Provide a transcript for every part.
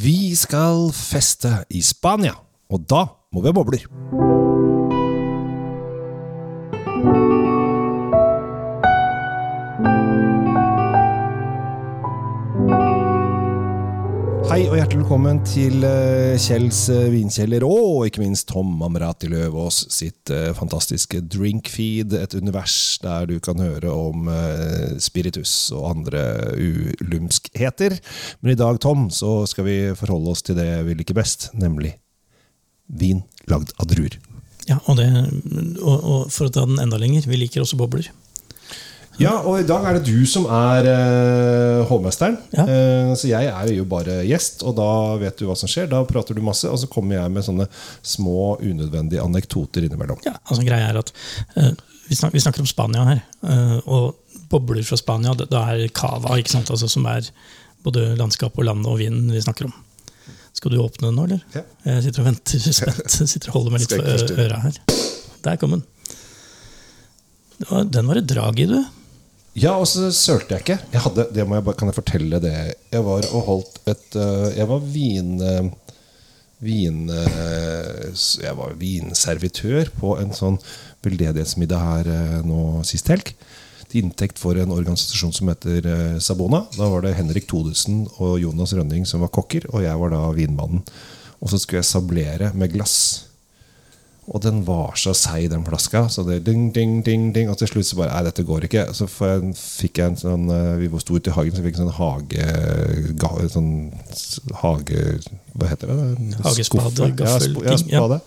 Vi skal feste i Spania, og da må vi ha bobler. Velkommen til eh, Kjells eh, vinkjeller og ikke minst Tom Amrati Løvaas sitt eh, fantastiske drinkfeed. Et univers der du kan høre om spiritus og andre ulumskheter. Men i dag, Tom, så skal vi forholde oss til det vi liker best, nemlig vin lagd av druer. Ja, og, det, og, og for å ta den enda lenger, vi liker også bobler. Ja, og i dag er det du som er uh, hovmesteren. Ja. Eh, så jeg er jo bare gjest, og da vet du hva som skjer. Da prater du masse, og så kommer jeg med sånne små, unødvendige anekdoter innimellom. Ja, altså greia er at eh, vi, snakker, vi snakker om Spania her, eh, og bobler fra Spania, det er cava, ikke sant? Altså, som er både landskap og land og vind vi snakker om. Skal du åpne den nå, eller? Ja. Jeg sitter og venter spent. Sitter og holder meg litt for øra her. Der kom den. Den var det drag i, du. Ja, og så sølte jeg ikke. Jeg hadde, det må jeg bare, kan jeg fortelle det? Jeg var og holdt et øh, Jeg var vin... øh, Vin, øh, jeg var vinservitør på en sånn veldedighetsmiddag her nå sist helg. Til inntekt for en organisasjon som heter Sabona. Da var det Henrik Todesen og Jonas Rønning som var kokker, og jeg var da vinmannen. Og så skulle jeg sablere med glass. Og den var så seig, den flaska. Så det ding, ding, ding, ding Og til slutt så bare Nei, dette går ikke. Så fikk jeg en sånn eh, Vi sto ute i hagen, så fikk jeg en sånn hage... Sånn hage... Hva heter det? Hagespade? Ja, sp- ja, spade.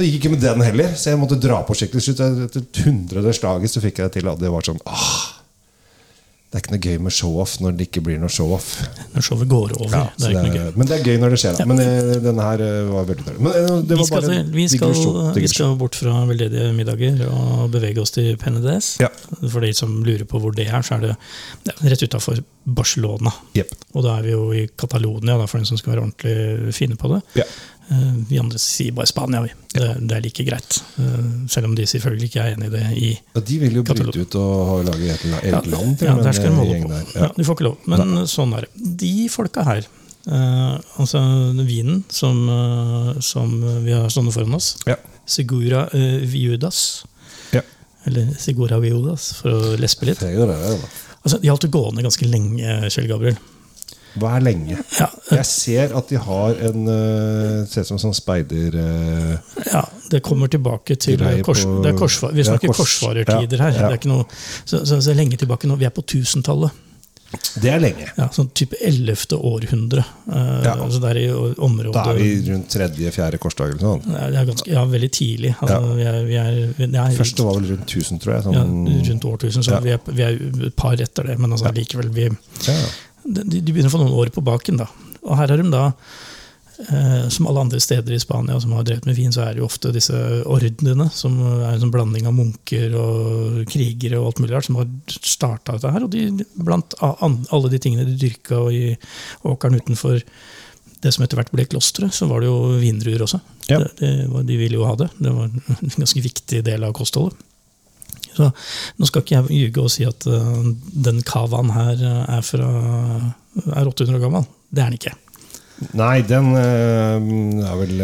Det gikk ikke med den heller, så jeg måtte dra på skikkelig. Etter et hundrede slaget så fikk jeg det til. Og det var sånn ah, Det er ikke noe gøy med show-off når det ikke blir noe show-off. Når showet går over. Ja, det er det er- men det er gøy når det skjer. Da. Men eh, denne her eh, var veldig dårlig. Vi skal, vi, skal, vi skal bort fra veldedige middager og bevege oss til Penedès. Ja. For de som lurer på hvor det er, så er det ja, rett utafor Barcelona. Yep. Og da er vi jo i Catalonia, for den som skal være ordentlig fine på det. Eh, Vi andre sier bare Spania, vi. Det, det er like greit. Eh, Selv om de selvfølgelig ikke er enig i det i Ja, de vil jo Katalog. bryte ut og lage et eget land. ja, der skal de eh, holde på. Ja. Ja. de får ikke lov. Men sånn er det. De folka her, altså vinen som, som vi har stående foran oss, Ja. Segura eh, Viudas, Ja. eller Sigura Viudas, for å lespe litt. Det. Altså, de har holdt det gående ganske lenge, Kjell Gabriel. Hva er lenge? Ja, Jeg ser at de har en uh, Ser ut som en sånn speider... Uh, ja, det kommer tilbake til kors, på- det er korsfa, Vi Ja, snakker kors- korsfarertider ja, her. ja. Det er ikke noe, så, så, så lenge tilbake nå. Vi er på 1000-tallet. det er lenge. Ja, sånn type 11. århundre. Uh, Ja. altså det er i området Da er vi rundt tredje-fjerde korsdag. eller sånn. Det er ganske, ja, veldig tidlig. Altså, Ja. vi er, vi er, vi er, Første var vel rundt 1000, tror jeg. ja, Sånn, rundt årtusen, så Ja. vi, er, vi er et par etter det. Men altså, Ja. likevel, vi, ja. De, de begynner å få noen år på baken. da. Og her har de da, eh, som alle andre steder i Spania som har drevet med vin, så er det jo ofte disse ordnene, som er en sånn blanding av munker og krigere og alt mulig rart, som har starta dette her. Og de, blant alle de tingene de dyrka i åkeren utenfor det som etter hvert ble klosteret, så var det jo vindruer også. Ja. Det, det var, de ville jo ha det. Det var en ganske viktig del av kostholdet. Så Nå skal ikke jeg ljuge og si at uh, den cavaen her eh, er, fra, er 800 år gammel. Det er den ikke. Nei, den eh, er vel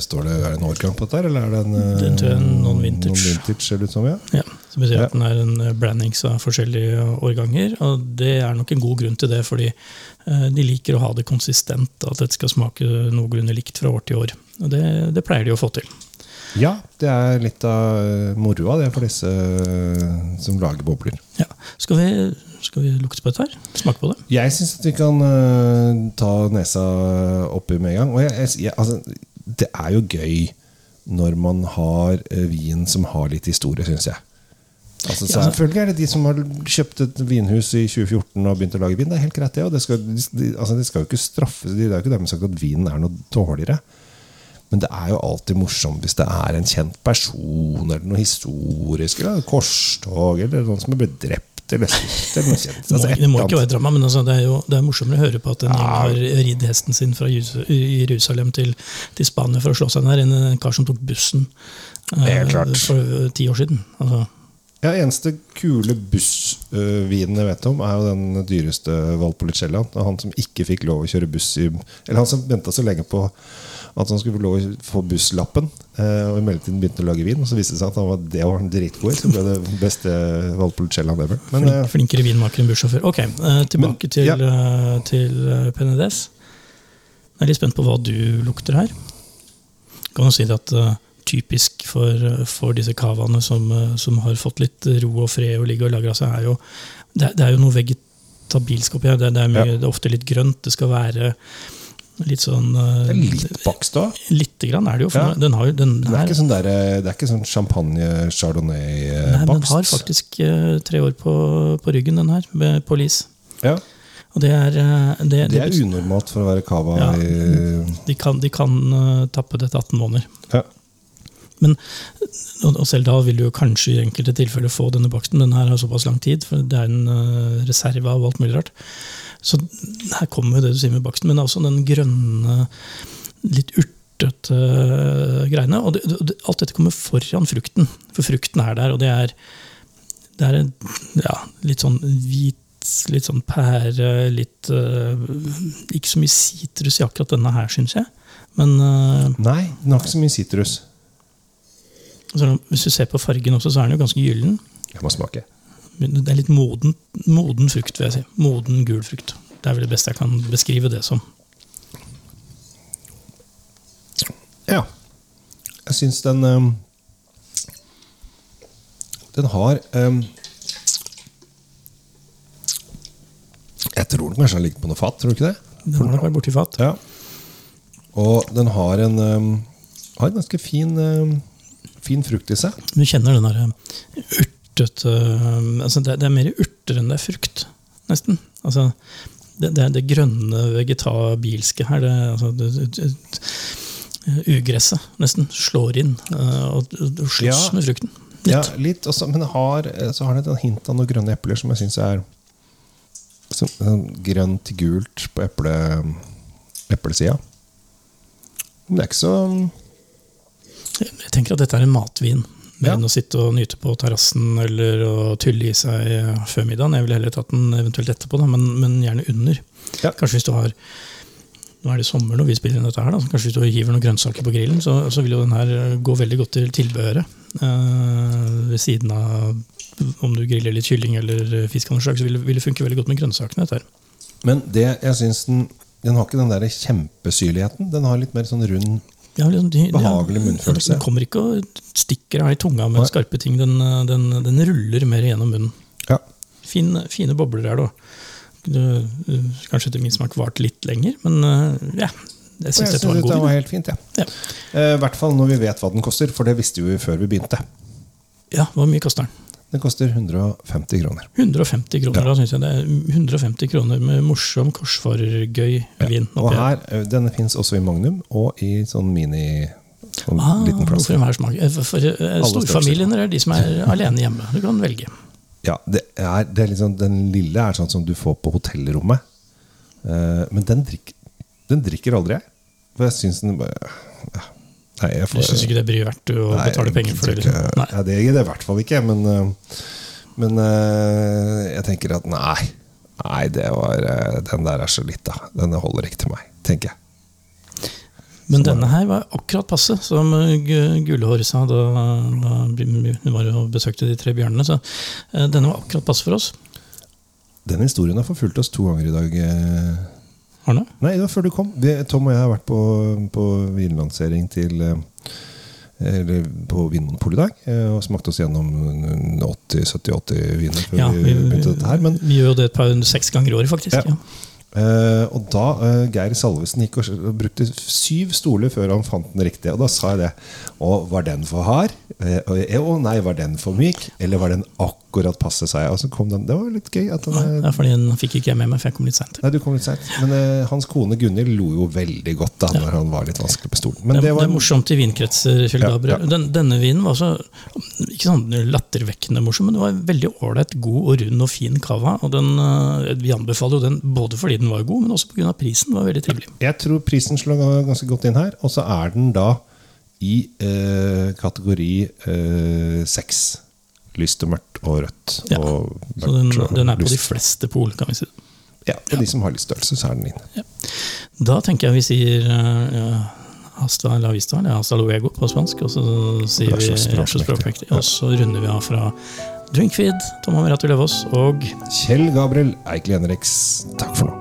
Står det er det en årgang på dette, eller er det en Den tror jeg er non-vintage. Noen vintage ser det ut som, ja. Ja, så betyr Ja. at den er en blandings av forskjellige årganger. Og det er nok en god grunn til det, fordi de liker å ha det konsistent. At det skal smake noenlunde likt fra år til år. Og det, det pleier de å få til. Ja, det er litt av eh, moroa det for disse eh, som lager bobler. Ja. Skal, vi, skal vi lukte på dette her? Smake på det? Jeg syns vi kan uh, ta nesa oppi med en gang. Og jeg, jeg, altså, det er jo gøy når man har vin som har litt historie, syns jeg. Altså, Ja, altså- selvfølgelig er det de som har kjøpt et vinhus i 2014 og begynt å lage vin. Det er helt greit, det. Og det skal, de, altså, de skal jo ikke straffes. Det er jo ikke dermed sagt at vinen er noe dårligere. Men det er jo alltid morsomt hvis det er en kjent person, eller noe historisk, eller korstog, eller noen som er blitt drept, eller eller noe kjent. Altså, det må ikke være drama, men altså, det, er jo, det er morsommere å høre på at en Ja. har ridd hesten sin fra Jerusalem til, til Spania for å slå seg ned, enn en kar som tok bussen eh, for ti år siden. Altså, Ja, Eneste kule bussvinen jeg vet om, er jo den dyreste er Han som ikke fikk lov å kjøre buss i Eller han som venta så lenge på at han skulle få lov å få busslappen. eh, Og i mellomtiden begynte å lage vin. Og så viste det seg at han var, det var en dritgod i. Så ble det beste Valpolicellaen ever. Men Flink, eh, flinkere vinmaker enn bussjåfør. Ok, eh, tilbake Men, til, ja. til Penedes. Jeg er litt spent på hva du lukter her. Kan du si at typisk for, eh, for disse cavaene som, eh, som har fått litt ro og fred og ligge og lagra seg, er jo det, det er jo noe vegetabilsk oppi her. Det, det, er mye, Ja. det er ofte litt grønt. Det skal være litt sånn eh, det er litt bakst òg. Lite grann er det jo. Ja. den har den, den Det er ikke sånn, der, eh, det er ikke sånn champagne Nei, chardonnay-bakst. den har faktisk eh, tre år på, på ryggen, den her, på lis. Ja, Og det er, eh, det, det er unormalt for å være cava Ja. i De kan, de kan eh, tappe det til 18 måneder. ja. Men, og, selv da vil du kanskje i enkelte tilfeller få denne baksten. Den her har såpass lang tid, for det er en eh, reserve av alt mulig rart. Så her kommer jo det du sier med baksten, men også den grønne, litt urtete eh, greiene. Og det, det, alt dette kommer foran frukten, for frukten er der, og det er, det er ja, litt sånn hvit Litt sånn pære, litt eh, Ikke så mye sitrus i akkurat denne her, syns jeg. Men uh, Nei, den har ikke så mye sitrus. Altså, hvis du ser på fargen også, så er den jo ganske gyllen. Jeg må smake. Det er litt moden, moden frukt, vil jeg si. Moden gul frukt. Det er vel det beste jeg kan beskrive det som. Ja. Jeg syns den um, Den har um, Jeg tror den kanskje har ligget på noe fat, tror du ikke det? Den har nok vært borti fat. Ja. Og den har en um, Har en ganske fin, fin frukt i seg. Du kjenner den der eh, urtete altså det, det er mer urter enn det er frukt, nesten. Altså, det, det det grønne vegetabilske her. Det, altså, det, det, det, ugresset nesten slår inn eh, og, og slåss Ja. med frukten. Litt. Ja, litt også, men det har, eh, så har den et hint av noen grønne epler som jeg syns er som, sånn grønt til gult på eple, eplesida. Men det er ikke så Jeg tenker at dette er en matvin. Mer Ja. enn å sitte og nyte på terrassen eller å tylle i seg eh, før middagen. Jeg ville heller tatt den eventuelt etterpå, da, men, men gjerne under. Ja. Kanskje hvis du har Nå er det sommer når vi spiller inn dette her, da, så kanskje hvis du hiver noen grønnsaker på grillen, så, så vil jo den her eh, gå veldig godt til tilbehøret. Eh, ved siden av om du griller litt kylling eller fisk, av noe slag, så vil, vil det funke veldig godt med grønnsakene. dette her. Men det, jeg synes den, den har ikke den der kjempesyrligheten. Den har litt mer sånn rund Ja, liksom, de- Behagelig munnfølelse. Den kommer ikke og stikker av i tunga med Nei. skarpe ting. Den, eh, den, den ruller mer gjennom munnen. Ja. Fine, fine bobler her. Det, eh, kanskje etter min smak vart litt lenger, men eh, ja. Jeg syns dette var en god det var idé. helt fint. Ja. Ja. uh, I hvert fall når vi vet hva den koster, for det visste vi før vi begynte. ja, Hvor mye koster den? Den koster 150 kroner. 150 kroner, Ja. da synes jeg det er 150 kroner med morsom, korsfarergøy vin. Og her, eh, Denne fins også i Magnum og i sånn mini sånn Ah, liten plass. Eh, For, eh, storfamilien er de som er alene hjemme. Du kan velge. Ja, det er, det er liksom, Den lille er sånn som du får på hotellrommet. Men den, drikk, den drikker aldri jeg. For jeg syns den bare ja. Nei, jeg får syns ikke det bryr verdt å Nei, betale penger for det? Liksom. Nei. Ja, det er det i hvert fall ikke, men, øh, men øh, jeg tenker at nei. Nei, det var, øh, den der er så litt, da. Den holder ikke til meg, tenker jeg. Men denne her var akkurat passe, som eh, Gullehår sa da, vi var og besøkte de tre bjørnene. Så eh, denne var akkurat passe for oss. Den historien har forfulgt oss to ganger i dag. Arne? Nei, det var før du kom. Tom og jeg har vært på, på vinlansering til øh, eller på Vinmonopolet i dag. øh, Og smakte oss gjennom 80-70-80 viner før Ja, vi vi, begynte dette her. Men vi gjør det et par seks ganger i året, faktisk. Ja. Ja. Uh, og da uh, Geir Salvesen gikk og, og brukte syv stoler før han fant den riktige. Og da sa jeg det. Og var den for hard? Uh, og og, nei, var den for myk? Eller var den akkurat passe, seg. Og så kom den. Det var litt gøy. At den, Ja, fordi den fikk ikke jeg med meg, for jeg kom litt seint. Nei, du kom litt sent. Men uh, hans kone Gunhild lo jo veldig godt da når han var litt vanskelig på stolen. Men Det, det var det er morsomt i vinkretser. Kjell Ja, Gabriel. ja. Den, denne vinen var så ikke sånn lattervekkende morsom, men det var veldig ålreit, god og rund og fin cava. Og den, uh, vi anbefaler jo den både fordi den var god, men også pga. prisen. var veldig trivelig. Jeg tror prisen slår ganske godt inn her. Og så er den da i uh, kategori seks. Lyst og mørkt og rødt. Ja, Og Så den, den er på de fleste pol, kan vi si. Ja, og de som har litt størrelse, så er den inne. Da tenker jeg vi sier uh, hasta la vista, eller hasta luego på spansk, og så sier vi så språkmektig. Og så runder vi av fra Drinkfeed, Tom Amirato Løvaas og Kjell Gabriel Eikel Henriks, takk for nå.